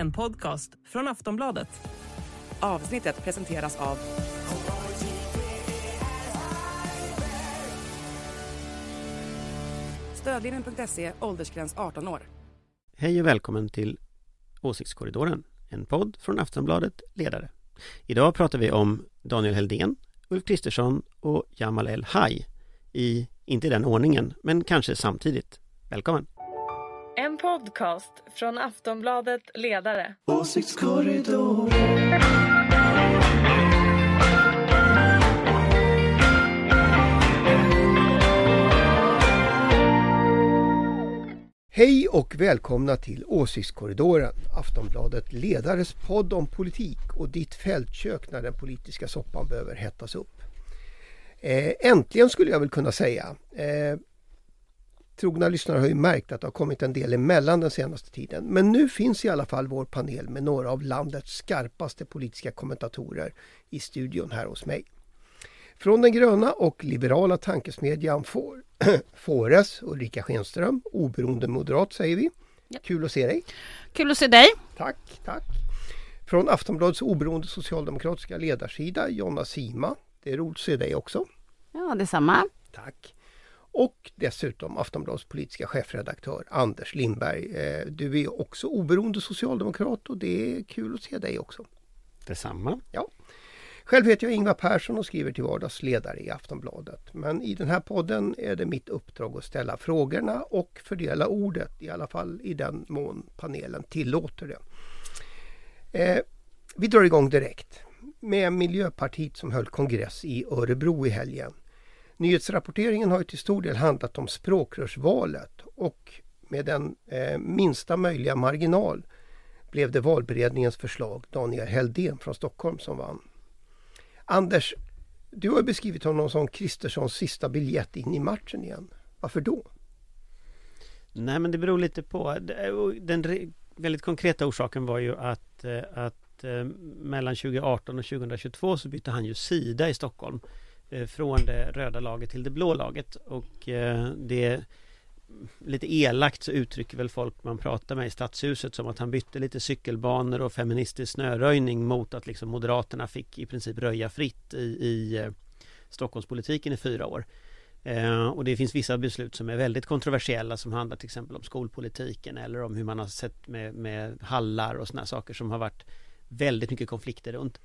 en podcast från Aftonbladet. Avsnittet presenteras av Stödlinjen.se, åldersgräns 18 år. Hej och välkommen till Åsiktskorridoren, en podd från Aftonbladet Ledare. Idag pratar vi om Daniel Heldén, Ulf Kristersson och Jamal El-Haj i, inte i den ordningen, men kanske samtidigt. Välkommen! En podcast från Aftonbladet Ledare. Hej och välkomna till Åsiktskorridoren, Aftonbladet Ledares podd om politik och ditt fältkök när den politiska soppan behöver hettas upp. Eh, äntligen skulle jag väl kunna säga. Trogna lyssnare har ju märkt att det har kommit en del emellan den senaste tiden. Men nu finns i alla fall vår panel med några av landets skarpaste politiska kommentatorer i studion här hos mig. Från den gröna och liberala tankesmedjan får, Fores, Ulrika Schenström, oberoende moderat säger vi. Kul att se dig. Kul att se dig. Tack, tack. Från Aftonbladets oberoende socialdemokratiska ledarsida, Jonna Sima. Det är roligt att se dig också. Ja, detsamma. Tack. Och dessutom Aftonbladets politiska chefredaktör Anders Lindberg. Eh, Du är också oberoende socialdemokrat och det är kul att se dig också. Detsamma. Ja. Själv heter jag Ingvar Persson och skriver till vardags ledare i Aftonbladet. Men i den här podden är det mitt uppdrag att ställa frågorna och fördela ordet, i alla fall i den mån panelen tillåter det. Eh, vi drar igång direkt med Miljöpartiet som höll kongress i Örebro i helgen. Nyhetsrapporteringen har ju till stor del handlat om språkrörsvalet och med den eh, minsta möjliga marginal blev det valberedningens förslag Daniel Heldén från Stockholm som vann. Anders, du har beskrivit honom som Kristerssons sista biljett in i matchen igen. Varför då? Nej men det beror lite på. Den väldigt konkreta orsaken var ju att, eh, att eh, mellan 2018 och 2022 så bytte han ju sida i Stockholm. Eh, från det röda laget till det blå laget och eh, det Lite elakt så uttrycker väl folk man pratar med i Stadshuset som att han bytte lite cykelbanor och feministisk snöröjning mot att liksom Moderaterna fick i princip röja fritt i, i eh, Stockholmspolitiken i fyra år. Eh, och det finns vissa beslut som är väldigt kontroversiella som handlar till exempel om skolpolitiken eller om hur man har sett med, med hallar och sådana saker som har varit väldigt mycket konflikter runt.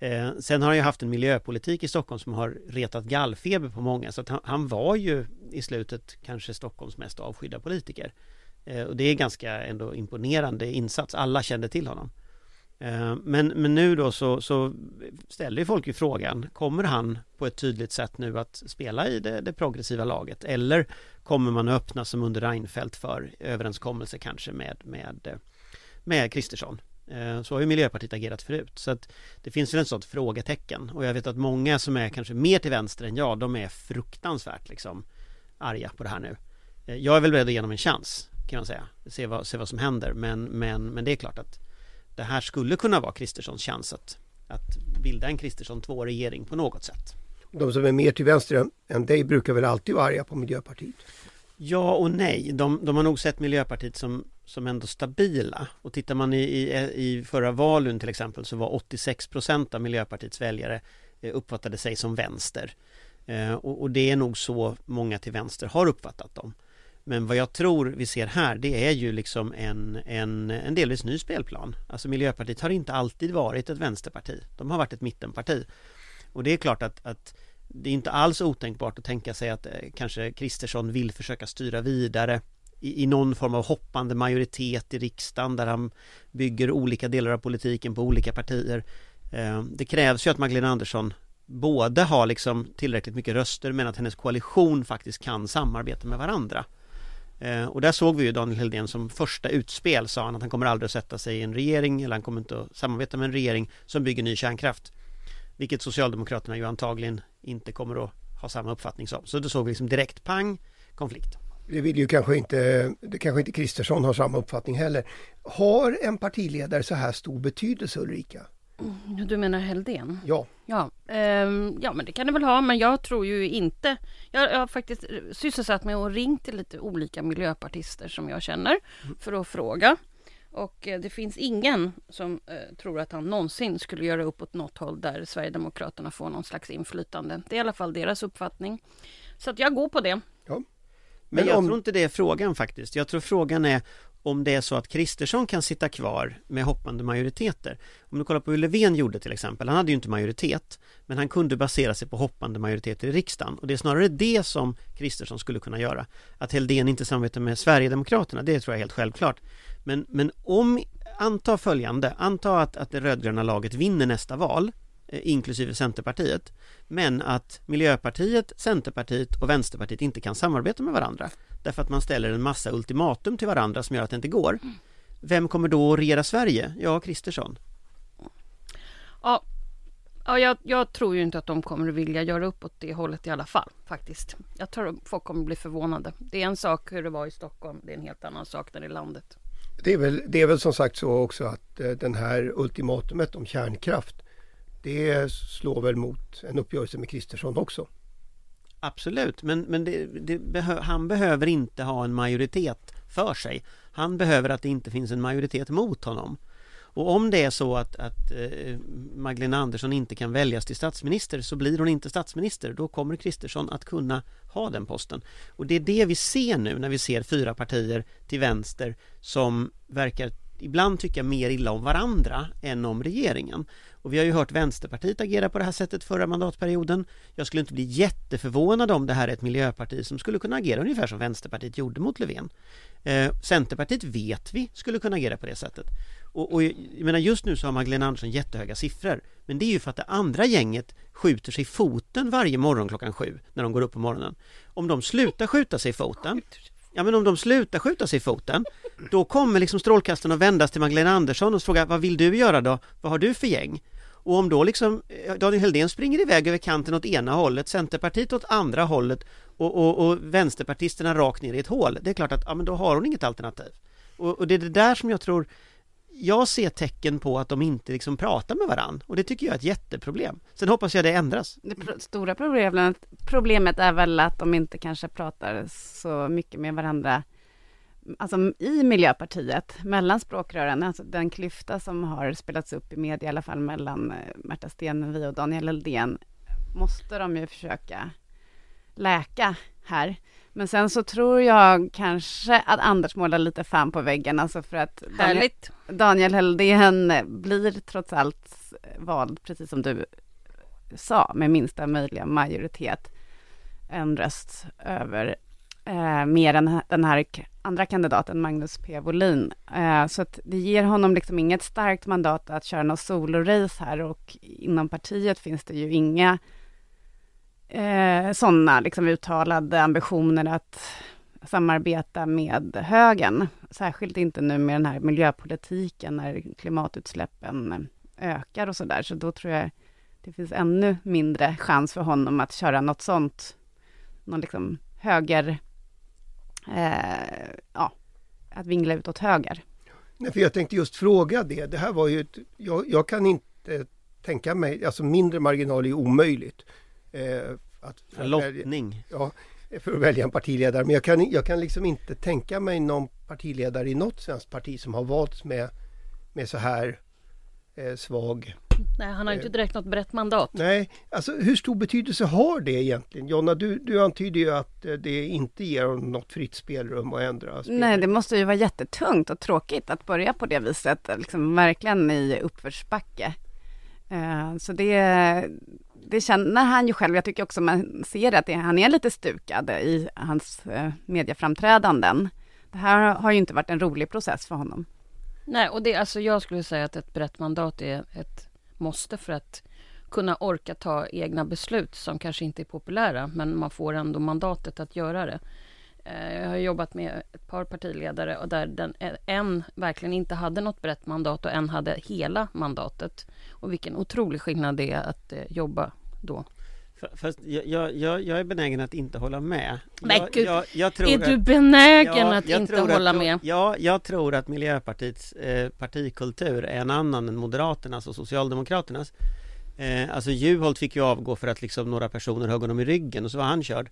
Eh, sen har han ju haft en miljöpolitik i Stockholm som har retat gallfeber på många så att han, han var ju i slutet kanske Stockholms mest avskydda politiker. Eh, och det är ganska ändå imponerande insats, alla kände till honom. Eh, men, men nu då så, så ställer ju folk ju frågan, kommer han på ett tydligt sätt nu att spela i det, det progressiva laget? Eller kommer man att öppna som under Reinfeldt för överenskommelse kanske med, med, eh, med Kristersson? Eh, så har ju Miljöpartiet agerat förut så att det finns väl en sånt frågetecken och jag vet att många som är kanske mer till vänster än jag de är fruktansvärt liksom arga på det här nu. Eh, jag är väl beredd att ge dem en chans kan man säga, se vad, se vad som händer men, men, men det är klart att det här skulle kunna vara Kristerssons chans att, att bilda en Kristersson 2-regering på något sätt. De som är mer till vänster än- än dig brukar väl alltid vara arga på Miljöpartiet? Ja och nej. De, de har nog sett Miljöpartiet som, som ändå stabila. Och tittar man i, i, i förra valen till exempel så var 86 procent av Miljöpartiets väljare eh, uppfattade sig som vänster. Eh, och, och det är nog så många till vänster har uppfattat dem. Men vad jag tror vi ser här det är ju liksom en, en, en delvis ny spelplan. Alltså Miljöpartiet har inte alltid varit ett vänsterparti. De har varit ett mittenparti. Och det är klart att, att det är inte alls otänkbart att tänka sig att eh, kanske Kristersson vill försöka styra vidare i, i någon form av hoppande majoritet i riksdagen där han bygger olika delar av politiken på olika partier. Eh, det krävs ju att Magdalena Andersson både har liksom tillräckligt mycket röster men att hennes koalition faktiskt kan samarbeta med varandra. Eh, och där såg vi ju Daniel Heldén som första utspel sa han att han kommer aldrig att sätta sig i en regering eller han kommer inte att samarbeta med en regering som bygger ny kärnkraft. Vilket Socialdemokraterna ju antagligen inte kommer att ha samma uppfattning som. Så då såg vi liksom direkt pang, konflikt. Det vill ju kanske inte, det kanske inte Kristersson har samma uppfattning heller. Har en partiledare så här stor betydelse Ulrika? Du menar Heldén? Ja, Ja, ehm, ja men det kan det väl ha men jag tror ju inte Jag, jag har faktiskt sysselsatt mig och ringt till lite olika miljöpartister som jag känner för att fråga Och eh, det finns ingen som eh, tror att han någonsin skulle göra upp åt något håll där Sverigedemokraterna får någon slags inflytande. Det är i alla fall deras uppfattning. Så att jag går på det. Men, Men jag om- tror inte det är frågan faktiskt. Jag tror frågan är om det är så att Kristersson kan sitta kvar med hoppande majoriteter. Om du kollar på hur Löfven gjorde till exempel, han hade ju inte majoritet men han kunde basera sig på hoppande majoriteter i riksdagen och det är snarare det som Kristersson skulle kunna göra. Att Helldén inte samarbetar med Sverigedemokraterna, det tror jag är helt självklart. Men, men om, anta följande, anta att, att det rödgröna laget vinner nästa val eh, inklusive Centerpartiet men att Miljöpartiet, Centerpartiet och Vänsterpartiet inte kan samarbeta med varandra därför att man ställer en massa ultimatum till varandra som gör att det inte går. Vem kommer då att regera Sverige? Ja, Kristersson. Ja, ja jag, jag tror ju inte att de kommer att vilja göra upp åt det hållet i alla fall faktiskt. Jag tror att folk kommer att bli förvånade. Det är en sak hur det var i Stockholm. Det är en helt annan sak där i landet. Det är, väl, det är väl som sagt så också att eh, den här ultimatumet om kärnkraft det slår väl mot en uppgörelse med Kristersson också. Absolut, men, men det, det behö, han behöver inte ha en majoritet för sig. Han behöver att det inte finns en majoritet mot honom. Och om det är så att, att eh, Magdalena Andersson inte kan väljas till statsminister så blir hon inte statsminister. Då kommer Kristersson att kunna ha den posten. Och det är det vi ser nu när vi ser fyra partier till vänster som verkar ibland tycka mer illa om varandra än om regeringen. Och vi har ju hört Vänsterpartiet agera på det här sättet förra mandatperioden. Jag skulle inte bli jätteförvånad om det här är ett miljöparti som skulle kunna agera ungefär som Vänsterpartiet gjorde mot Löfven. Eh, Centerpartiet vet vi skulle kunna agera på det sättet. Och, och jag menar just nu så har Magdalena Andersson jättehöga siffror. Men det är ju för att det andra gänget skjuter sig i foten varje morgon klockan sju när de går upp på morgonen. Om de slutar skjuta sig i foten Ja men om de slutar skjuta sig i foten Då kommer liksom strålkastarna att vändas till Magdalena Andersson och fråga vad vill du göra då? Vad har du för gäng? Och om då liksom eh, Daniel Helldén springer iväg över kanten åt ena hållet Centerpartiet åt andra hållet och, och, och vänsterpartisterna rakt ner i ett hål Det är klart att ja, men då har hon inget alternativ och, och det är det där som jag tror jag ser tecken på att de inte liksom pratar med varann och det tycker jag är ett jätteproblem. Sen hoppas jag det ändras. Det pro- stora problemet, problemet är väl att de inte kanske pratar så mycket med varandra Alltså i Miljöpartiet, mellan språkrören, alltså den klyfta som har spelats upp i media, i alla fall mellan eh, Märta Stenevi och Daniel Eldén, måste de ju försöka läka här. Men sen så tror jag kanske att Anders målar lite fan på väggen, alltså för att Daniel. Daniel Helldén blir trots allt vald, precis som du sa, med minsta möjliga majoritet. En röst över eh, mer än den här andra kandidaten, Magnus P. Wolin. Eh, så att det ger honom liksom inget starkt mandat att köra något solorace här och inom partiet finns det ju inga eh, sådana liksom uttalade ambitioner att samarbeta med högern. Särskilt inte nu med den här miljöpolitiken när klimatutsläppen ökar och sådär. Så då tror jag det finns ännu mindre chans för honom att köra något sånt. Någon liksom höger, eh, ja, att vingla ut åt höger. Nej, för jag tänkte just fråga det. Det här var ju ett, jag, jag kan inte tänka mig, alltså mindre marginal är omöjligt. Eh, att välja- Lottning. Ja, för att välja en partiledare. Men jag kan, jag kan liksom inte tänka mig någon partiledare i något svenskt parti som har valts med, med så här eh, svag... Nej, han har inte direkt något brett mandat. Nej, alltså hur stor betydelse har det egentligen? Jonna, du, du antyder ju att eh, det inte ger honom något fritt spelrum att ändra Nej, spelregler. det måste ju vara jättetungt och tråkigt att börja på det viset, liksom verkligen i uppförsbacke. Eh, Så det, det känner han ju själv. Jag tycker också man ser att det, han är lite stukad i hans eh, medieframträdanden. Det här har ju inte varit en rolig process för honom. Nej, och det, alltså jag skulle säga att ett brett mandat är ett måste för att kunna orka ta egna beslut som kanske inte är populära, men man får ändå mandatet att göra det. Eh, jag har jobbat med ett par partiledare och där den, eh, en verkligen inte hade något brett mandat och en hade hela mandatet. Och vilken otrolig skillnad det är att eh, jobba då. Fast jag, jag, jag, är benägen att inte hålla med. Men jag, gud, jag, jag tror är att- du benägen Ja, att inte hålla att, med? Ja, jag tror att Miljöpartiets eh, partikultur är en annan än Moderaternas och Socialdemokraternas. Eh, alltså Juholt fick ju avgå för att liksom några personer högg honom i ryggen och så var han körd.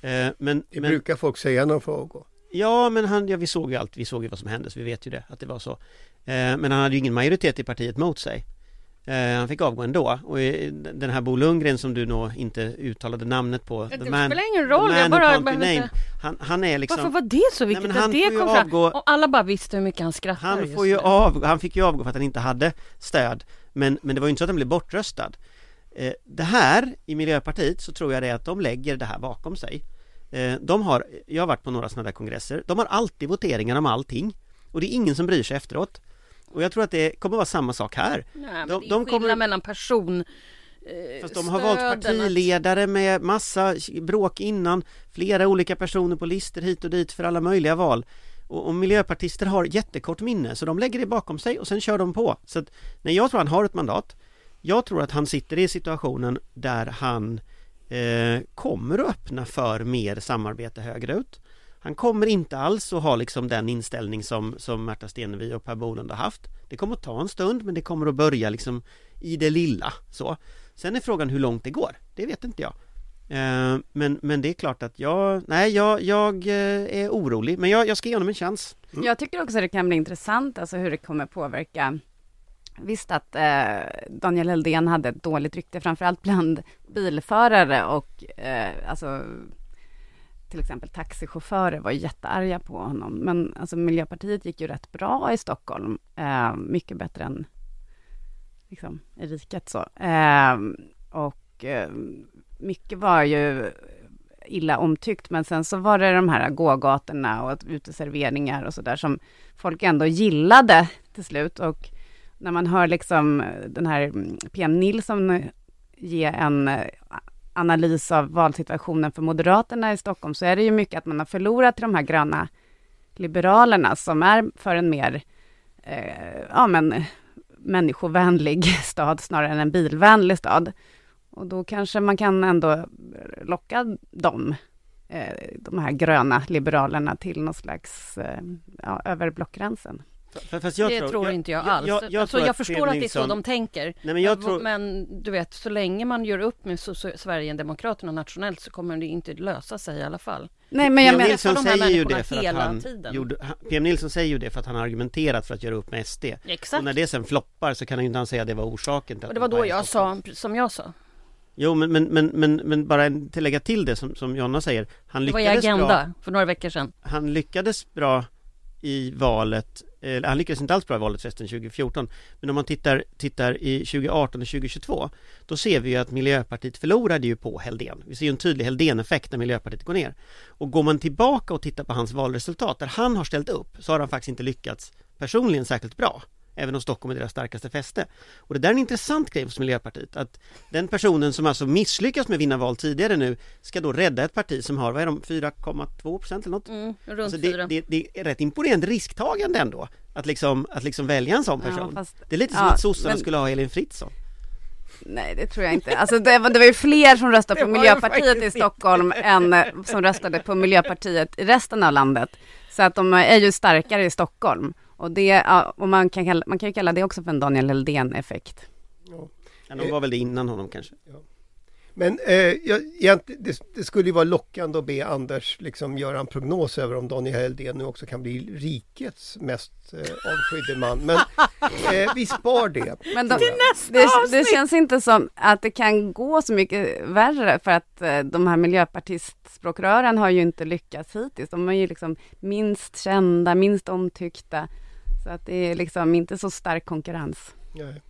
Eh, men, Det men brukar folk säga när de får avgå. Ja, men han, ja, vi såg ju allt, vi såg ju vad som hände, så vi vet ju det, att det var så. Eh, men han hade ju ingen majoritet i partiet mot sig. Eh, han fick avgå ändå. Och den här Bo Lundgren som du nog inte uttalade namnet på. Det spelar ingen roll, jag man bara... inte- named. Han, han är liksom... Varför var det så viktigt han att det kom fram? avgå- Och alla bara visste hur mycket han skrattade Han får ju nu. av, han fick ju avgå för att han inte hade stöd Men, men det var ju inte så att han blev bortröstad eh, Det här i Miljöpartiet så tror jag det är att de lägger det här bakom sig eh, De har, jag har varit på några sådana där kongresser De har alltid voteringar om allting Och det är ingen som bryr sig efteråt Och jag tror att det kommer vara samma sak här. Nej, de- det är de kommer- mellan person eh, Fast de har valt partiledare med massa bråk innan Flera olika personer på listor hit och dit för alla möjliga val. Och, och miljöpartister har jättekort minne så de lägger det bakom sig och sen kör de på. Så att, nej, jag tror han har ett mandat. Jag tror att han sitter i situationen där han eh, kommer att öppna för mer samarbete högerut han kommer inte alls att ha liksom den inställning som, som Märta Stenevi och Per Bolund har haft. Det kommer att ta en stund men det kommer att börja liksom i det lilla så. Sen är frågan hur långt det går, det vet inte jag. Eh, men, men det är klart att jag, nej jag, jag eh, är orolig. Men jag, jag ska ge honom en chans. Mm. Jag tycker också att det kan bli intressant, alltså hur det kommer påverka. Visst att eh, Daniel Heldén hade ett dåligt rykte, framförallt bland bilförare och eh, alltså till exempel taxichaufförer var jättearga på honom. Men alltså Miljöpartiet gick ju rätt bra i Stockholm, eh, mycket bättre än liksom, i riket så. Eh, och eh, mycket var ju illa omtyckt, men sen så var det de här gågatorna och uteserveringar och sådär som folk ändå gillade till slut. Och när man hör liksom den här PM Nilsson ge en analys av valsituationen för Moderaterna i Stockholm, så är det ju mycket att man har förlorat till de här gröna liberalerna, som är för en mer, eh, ja men, människovänlig stad snarare än en bilvänlig stad. Och då kanske man kan ändå locka dem, eh, de här gröna liberalerna till någon slags, eh, ja, över blockgränsen. Jag det tror, inte jag jag- alls. jag- jag alltså, tror jag att förstår att det är så de tänker. Nej, men jag tror- Men du vet, så länge man gör upp med so- so- Sverigedemokraterna nationellt så kommer det inte lösa sig i alla fall. Nej, men jag PM Nilsson de säger ju det för att hela han tiden. gjorde, PM Nilsson säger ju det för att han har argumenterat för att göra upp med SD Exakt. Och när det sen floppar så kan han ju inte han säga att det var orsaken till att Och det var då jag sa, som jag sa. Jo men, men, men, men, men bara en- till lägga till det som, som Jonna säger Han Det var i lyckades Agenda bra för några veckor sedan. Han lyckades bra i valet eh, Han lyckades inte alls bra i valet förresten 2014 Men om man tittar, tittar i 2018 och 2022 Då ser vi ju att Miljöpartiet förlorade ju på Heldén. Vi ser ju en tydlig Heldén-effekt när Miljöpartiet går ner. Och går man tillbaka och tittar på hans valresultat där han har ställt upp så har han faktiskt inte lyckats personligen särskilt bra. Även om Stockholm är deras starkaste fäste Och det där är en intressant grej hos Miljöpartiet Att den personen som alltså misslyckas med att vinna val tidigare nu Ska då rädda ett parti som har, vad är de, 4,2 procent eller något? Mm, runt Alltså det, det, det är rätt imponerande risktagande ändå Att liksom, att liksom välja en sån Ja, person fast- Det är lite som ja, att sossarna men- skulle ha Elin Fritzon Nej, det tror jag inte. Alltså det var, det var ju fler som röstade på Miljöpartiet i Stockholm än eh, som röstade på Miljöpartiet i resten av landet. Så att de är ju starkare i Stockholm. Och, det, ja, och man, kan kalla, man kan ju kalla det också för en Daniel Heldén-effekt. ja, De var väl det innan honom kanske Men eh, jag, det, det skulle ju vara lockande att be Anders liksom göra en prognos över om Daniel Heldén nu också kan bli rikets mest eh, avskydde man. Men eh, vi spar det. Men de, tror jag. det, det känns inte som att det kan gå så mycket värre för att eh, de här miljöpartistspråkrören har ju inte lyckats hittills. De är ju liksom minst kända, minst omtyckta. Så att det är liksom inte så stark konkurrens. Nej.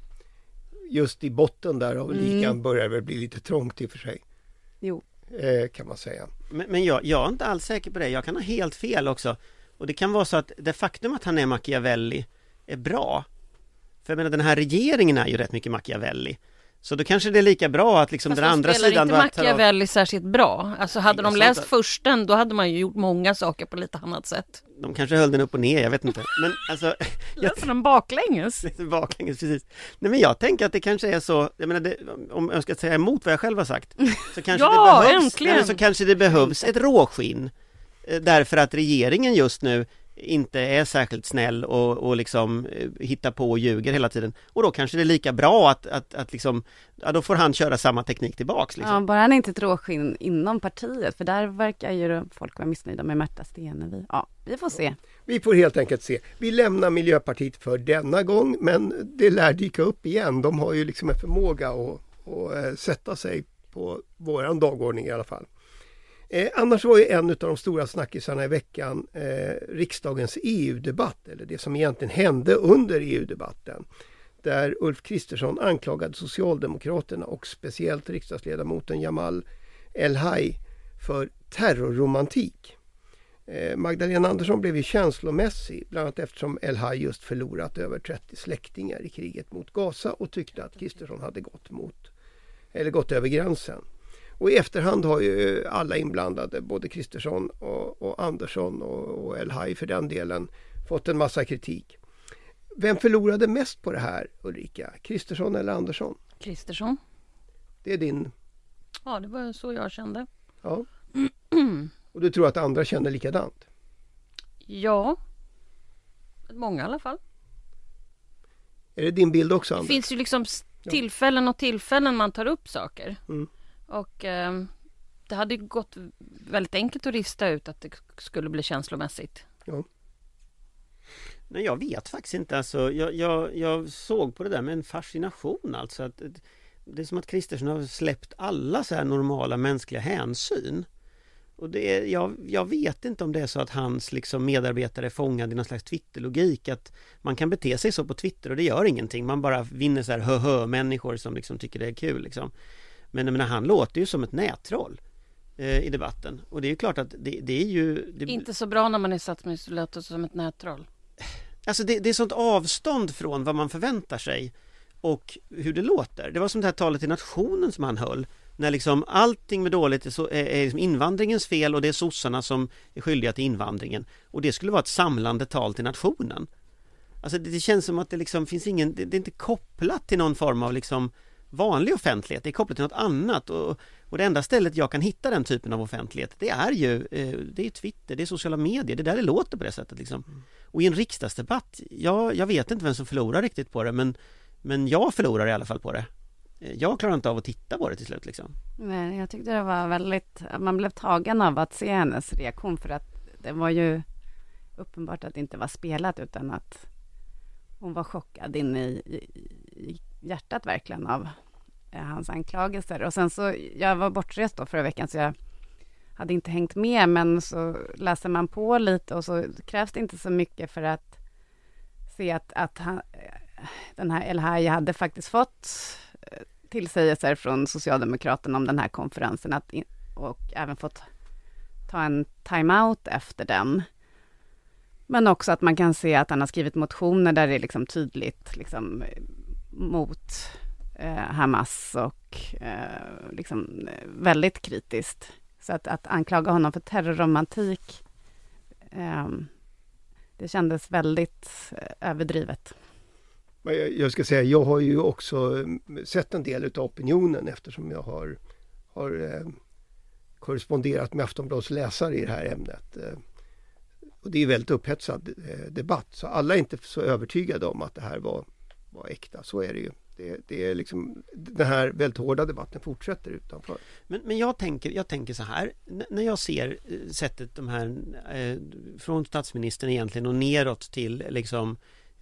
Just i botten där av Mm. ligan börjar det väl bli lite trångt i och för sig. Jo. Eh, kan man säga. Men, men jag, jag är inte alls säker på det, jag kan ha helt fel också Och det kan vara så att det faktum att han är Machiavelli är bra För jag menar den här regeringen är ju rätt mycket Machiavelli Så då kanske det är lika bra att liksom Fast den de andra spelar sidan inte bara tar av- Machiavelli särskilt bra. Alltså hade de läst försten, då hade man ju gjort många saker på lite annat sätt. De kanske höll den upp och ner, jag vet inte Men alltså Läser den baklänges? Baklänges, precis. Nej men jag tänker att det kanske är så, jag menar det, om jag ska säga emot vad jag själv har sagt Så kanske Ja, det behövs, äntligen! så kanske det behövs ett råskinn eh, Därför att regeringen just nu inte är särskilt snäll och, och liksom eh, hittar på och ljuger hela tiden. Och då kanske det är lika bra att, att, att liksom, ja då får han köra samma teknik tillbaks. Liksom. Ja, bara han inte är råskinn inom partiet, för där verkar ju folk vara missnöjda med Märta Stenevi. Ja, vi får se. Vi får helt enkelt se. Vi lämnar Miljöpartiet för denna gång men det lär dyka upp igen. De har ju liksom en förmåga att, att eh, sätta sig på våran dagordning i alla fall. Eh, annars var ju en av de stora snackisarna i veckan eh, riksdagens EU-debatt, eller det som egentligen hände under EU-debatten. Där Ulf Kristersson anklagade Socialdemokraterna och speciellt riksdagsledamoten Jamal El-Haj för terrorromantik. Eh, Magdalena Andersson blev ju känslomässig, bland annat eftersom El-Haj just förlorat över 30 släktingar i kriget mot Gaza och tyckte att Kristersson hade gått, mot, eller gått över gränsen. Och i efterhand har ju alla inblandade, både Kristersson och, och Andersson och, och El-Haj för den delen, fått en massa kritik. Vem förlorade mest på det här Ulrika? Kristersson eller Andersson? Kristersson. Det är din... Ja, det var så jag kände. Ja. Och du tror att andra känner likadant? Ja. Många i alla fall. Är det din bild också Det Anders? finns ju liksom tillfällen och tillfällen man tar upp saker. Mm. Och eh, det hade gått väldigt enkelt att rista ut att det skulle bli känslomässigt. Nej, jag vet faktiskt inte. Alltså, jag, jag, jag såg på det där med en fascination alltså. Att, det- det är som att Kristersson har släppt alla så här normala mänskliga hänsyn. Och det är, jag, jag vet inte om det är så att hans liksom medarbetare är fångade i någon slags Twitterlogik att man kan bete sig så på Twitter och det gör ingenting. Man bara vinner så här hö människor som liksom tycker det är kul liksom. Men jag menar, han låter ju som ett nättroll eh, i debatten. Och det är ju klart att det, det är ju... Det, Inte så bra när man är statsminister och låter som ett nättroll. Alltså det, det är sånt avstånd från vad man förväntar sig och hur det låter. Det var som det här talet till nationen som han höll. När liksom allting med dåligt är, så, är, är liksom invandringens fel och det är sossarna som är skyldiga till invandringen. Och det skulle vara ett samlande tal till nationen. Alltså det, det känns som att det liksom finns ingen, det, det är inte kopplat till någon form av liksom vanlig offentlighet, det är kopplat till något annat och, och det enda stället jag kan hitta den typen av offentlighet det är ju eh, det är Twitter, det är sociala medier, det är där det låter på det sättet liksom. Och i en riksdagsdebatt, ja, jag vet inte vem som förlorar riktigt på det men, men jag förlorar i alla fall på det. Eh, Jag klarar inte av att titta på det till slut liksom. Men jag tyckte det var väldigt, man blev tagen av att se hennes reaktion för att det var ju uppenbart att det inte var spelat utan att hon var chockad in i, i, i hjärtat verkligen av eh, hans anklagelser. Och sen så, jag var bortrest då förra veckan så jag hade inte hängt med men så läser man på lite och så krävs det inte så mycket för att se att, att han, eh, den här El Haj hade faktiskt fått eh, tillsägelser från Socialdemokraterna om den här konferensen att in, och även fått ta en time-out efter den. Men också att man kan se att han har skrivit motioner där det är liksom tydligt liksom, eh, mot eh, Hamas och eh, liksom väldigt kritiskt. Så att, att anklaga honom för terrorromantik, eh, det kändes väldigt eh, överdrivet. Jag- ska säga, jag har ju också mm, sett en del utav opinionen eftersom jag har, har eh, korresponderat med Aftonbladets läsare i det här ämnet. Eh, och det är väldigt upphetsad eh, debatt så alla är inte så övertygade om att det här var, vara äkta. Så är det ju. Det, det är liksom, den här väldigt hårda debatten fortsätter utanför. Men, men jag, tänker, jag tänker så här, N- när jag ser eh, sättet de här, eh, från statsministern egentligen och neråt till liksom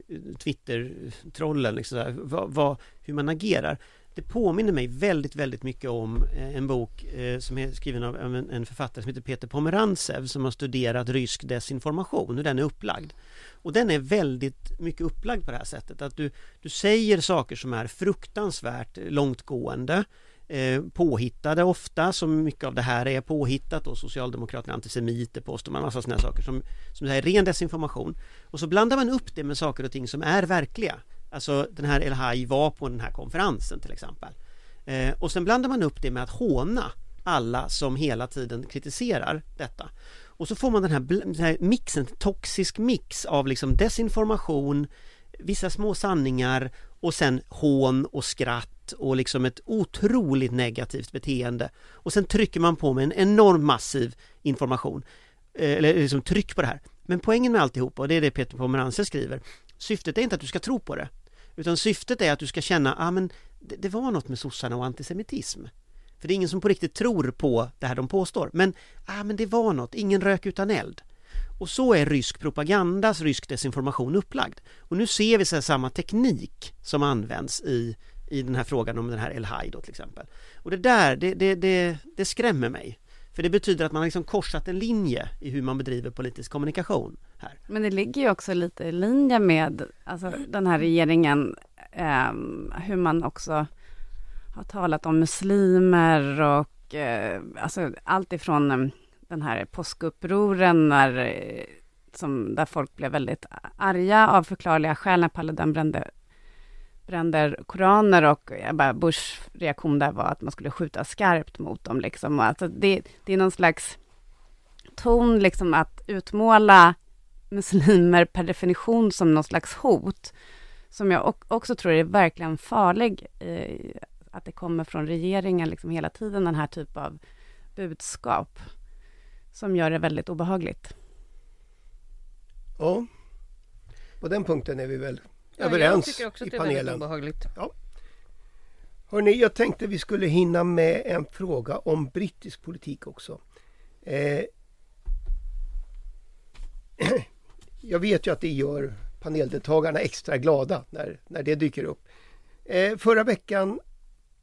eh, Twitter-trollen, liksom så här, vad, vad, hur man agerar. Det påminner mig väldigt, väldigt mycket om eh, en bok eh, som är skriven av en, författare som heter Peter Pomerantsev som har studerat rysk desinformation, hur den är upplagd. Och den är väldigt mycket upplagd på det här sättet att du, du säger saker som är fruktansvärt långtgående eh, påhittade ofta, som mycket av det här är påhittat och Socialdemokraterna antisemiter påstår man, massa sådana saker som, som är ren desinformation. Och så blandar man upp det med saker och ting som är verkliga. Alltså den här El Haj var på den här konferensen till exempel. Eh, och sen blandar man upp det med att håna alla som hela tiden kritiserar detta. Och så får man den här, den här mixen, toxisk mix av liksom desinformation, vissa små sanningar och sen hån och skratt och liksom ett otroligt negativt beteende. Och sen trycker man på med en enorm massiv information, eh, eller liksom tryck på det här. Men poängen med alltihopa, och det är det Peter Pomerantsev skriver, syftet är inte att du ska tro på det. Utan syftet är att du ska känna, ja ah, men det, det var något med sossarna och antisemitism. För det är ingen som på riktigt tror på det här de påstår. Men, ah, men det var något, ingen rök utan eld. Och så är rysk propagandas, rysk desinformation upplagd. Och nu ser vi så samma teknik som används i, i den här frågan om den här El-Haj då till exempel. Och det där, det, det, det, det skrämmer mig. För det betyder att man har liksom korsat en linje i hur man bedriver politisk kommunikation här. Men det ligger ju också lite i linje med alltså, den här regeringen, eh, hur man också har talat om muslimer och eh, alltså allt ifrån ehm, den här påskupproren när, eh, som, där folk blev väldigt arga av förklarliga skäl när Paludan brände, bränder koraner och jag bara, reaktion där var att man skulle skjuta skarpt mot dem. Liksom. Alltså det, det är någon slags ton liksom att utmåla muslimer per definition som någon slags hot, som jag också tror är verkligen farlig, eh, att det kommer från regeringen liksom hela tiden, den här typen av budskap som gör det väldigt obehagligt. Ja, på den punkten är vi väl ja, överens jag tycker också i att det panelen. Är väldigt obehagligt. Ja. Hörrni, jag tänkte vi skulle hinna med en fråga om brittisk politik också. Eh, jag vet ju att det gör paneldeltagarna extra glada när, när det dyker upp. Eh, förra veckan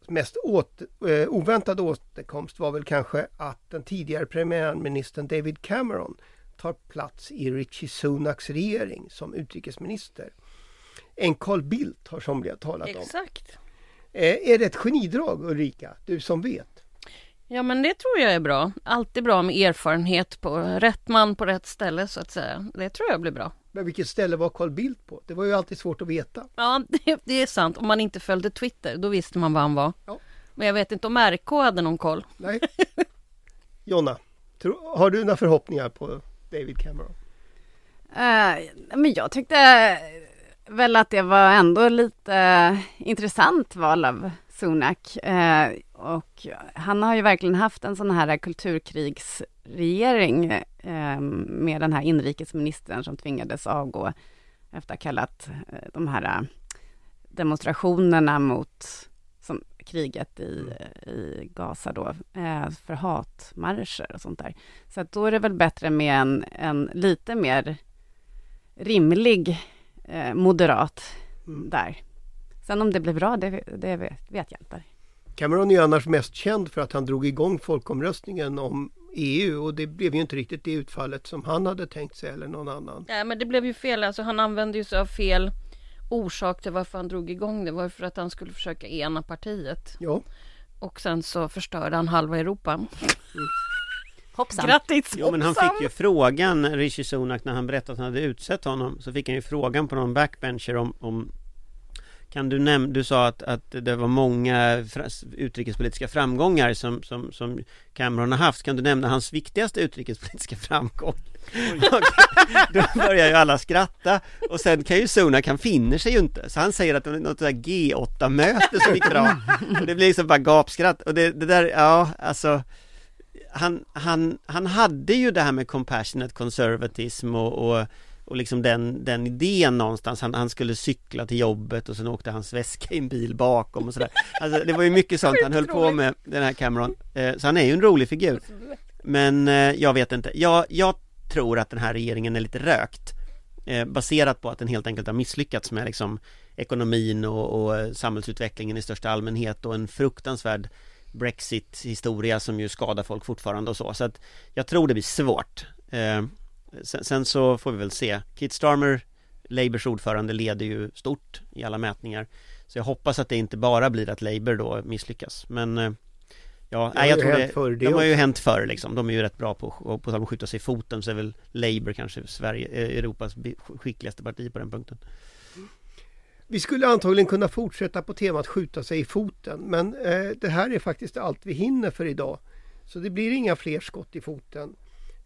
mest åt, eh, oväntade återkomst var väl kanske att den tidigare premiärministern David Cameron tar plats i Richie Sunaks regering som utrikesminister. En Carl Bildt har somliga talat om. Exakt. Eh, är det ett genidrag Ulrika, du som vet? Ja men det tror jag är bra. Alltid bra med erfarenhet på rätt man på rätt ställe så att säga. Det tror jag blir bra. Men vilket ställe var Carl Bildt på? Det var ju alltid svårt att veta. Ja, det, det är sant. Om man inte följde Twitter, då visste man var han var. Ja. Men jag vet inte om RK hade någon koll. Nej. Jonna, har du några förhoppningar på David Cameron? Uh, men jag tyckte väl att det var ändå lite intressant val av Sunak. Uh, och han har ju verkligen haft en sån här kulturkrigsregering eh, med den här inrikesministern som tvingades avgå efter att ha kallat eh, de här demonstrationerna mot som, kriget i, i Gaza då, eh, för hatmarscher och sånt där. Så att då är det väl bättre med en, en lite mer rimlig eh, moderat mm. där. Sen om det blir bra, det, det vet jag inte. Cameron är ju annars mest känd för att han drog igång folkomröstningen om EU och det blev ju inte riktigt det utfallet som han hade tänkt sig eller någon annan. Nej men det blev ju fel, alltså han använde ju sig av fel orsak till varför han drog igång det var för att han skulle försöka ena partiet. Ja. Och sen så förstörde han halva Europa. Mm. Hoppsan. Grattis! Jo men han fick ju frågan, Rishi Sunak, när han berättade att han hade utsett honom Så fick han ju frågan på någon backbencher om, om kan du nämna, du sa att, att det var många utrikespolitiska framgångar som, som, som Cameron har haft. Kan du nämna hans viktigaste utrikespolitiska framgång? då börjar ju alla skratta och sen kan ju Sunak, han finner sig ju inte. Så han säger att det var något där G8-möte som gick bra. Och det blir liksom bara gapskratt. Och det, det där, ja alltså han, han, han hade ju det här med compassionate conservatism och, och och liksom den, den idén någonstans, han, han skulle cykla till jobbet och sen åkte hans väska i en bil bakom och sådär. Alltså det var ju mycket sånt. Han höll på med, den här Cameron. Eh, Så han är ju en rolig figur. Men eh, jag vet inte, jag, jag tror att den här regeringen är lite rökt eh, Baserat på att den helt enkelt har misslyckats med liksom ekonomin och, och samhällsutvecklingen i största allmänhet och en fruktansvärd Brexit-historia som ju skadar folk fortfarande och så, så att jag tror det blir svårt sen, sen, så får vi väl se. Keith Starmer, Labours ordförande, leder ju stort i alla mätningar. Så jag hoppas att det inte bara blir att Labour då misslyckas. Men eh, ja, nej, jag tror det, förr, det de har ju hänt förr liksom. De är ju rätt bra på, på att skjuta sig i foten. Så är väl Labour kanske Sverige, eh, Europas skickligaste parti på den punkten. Vi skulle antagligen kunna fortsätta på temat skjuta sig i foten men eh, det här är faktiskt allt vi hinner för idag. Så det blir inga fler skott i foten.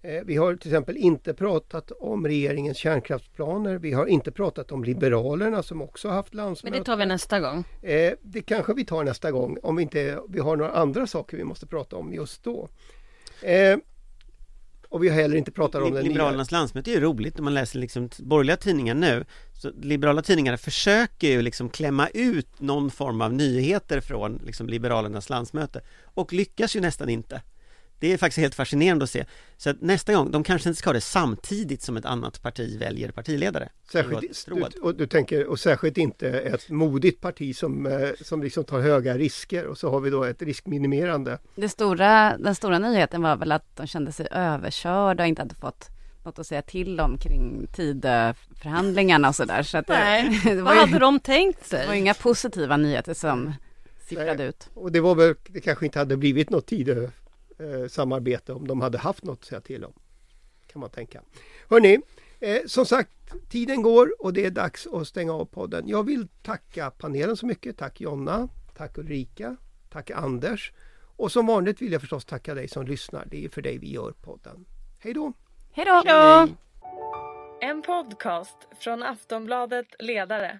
Eh, vi har till exempel inte pratat om regeringens kärnkraftsplaner. Vi har inte pratat om Liberalerna som också haft landsmöte. Men det tar vi nästa gång. Eh, det kanske vi tar nästa gång om vi inte vi har några andra saker vi måste prata om just då. Eh, Och vi har heller inte pratat om den nya. Liberalernas landsmöte är ju roligt när man läser liksom borgerliga tidningar nu. Så liberala tidningar försöker ju liksom klämma ut någon form av nyheter från liksom Liberalernas landsmöte och lyckas ju nästan inte. Det är faktiskt helt fascinerande att se. Så att nästa gång, de kanske inte ska ha det samtidigt som ett annat parti väljer partiledare. Särskilt, du, och, du tänker, och särskilt inte ett modigt parti som, eh, som liksom tar höga risker och så har vi då ett riskminimerande. Det stora, den stora nyheten var väl att de kände sig överkörda och inte hade fått något att säga till om kring Tidöförhandlingarna och sådär. Så att Nej, det, det vad var hade ju, de tänkt sig? det var inga positiva nyheter som sipprade Nej. ut. Och det var väl, det kanske inte hade blivit något tid eh, samarbete om de hade haft något att säga till om. Kan man tänka. Hörni, eh, som sagt tiden går och det är dags att stänga av podden. Jag vill tacka panelen så mycket. Tack Jonna, tack Ulrika, tack Anders. Och som vanligt vill jag förstås tacka dig som lyssnar. Det är för dig vi gör podden. Hej då! Hej då! En podcast från Aftonbladet Ledare.